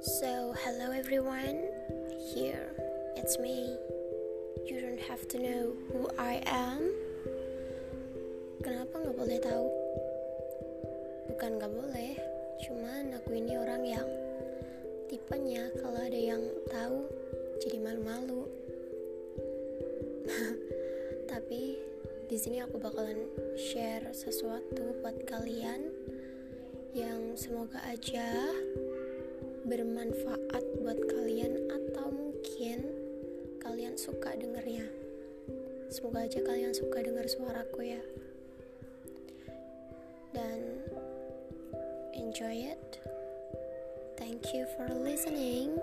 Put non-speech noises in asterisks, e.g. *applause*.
So, hello everyone. Here, it's me. You don't have to know who I am. Kenapa nggak boleh tahu? Bukan nggak boleh, cuman aku ini orang yang tipenya kalau ada yang tahu jadi malu-malu. *laughs* Tapi di sini aku bakalan share sesuatu buat kalian yang semoga aja bermanfaat buat kalian atau mungkin kalian suka dengernya? Semoga aja kalian suka denger suaraku ya. Dan enjoy it. Thank you for listening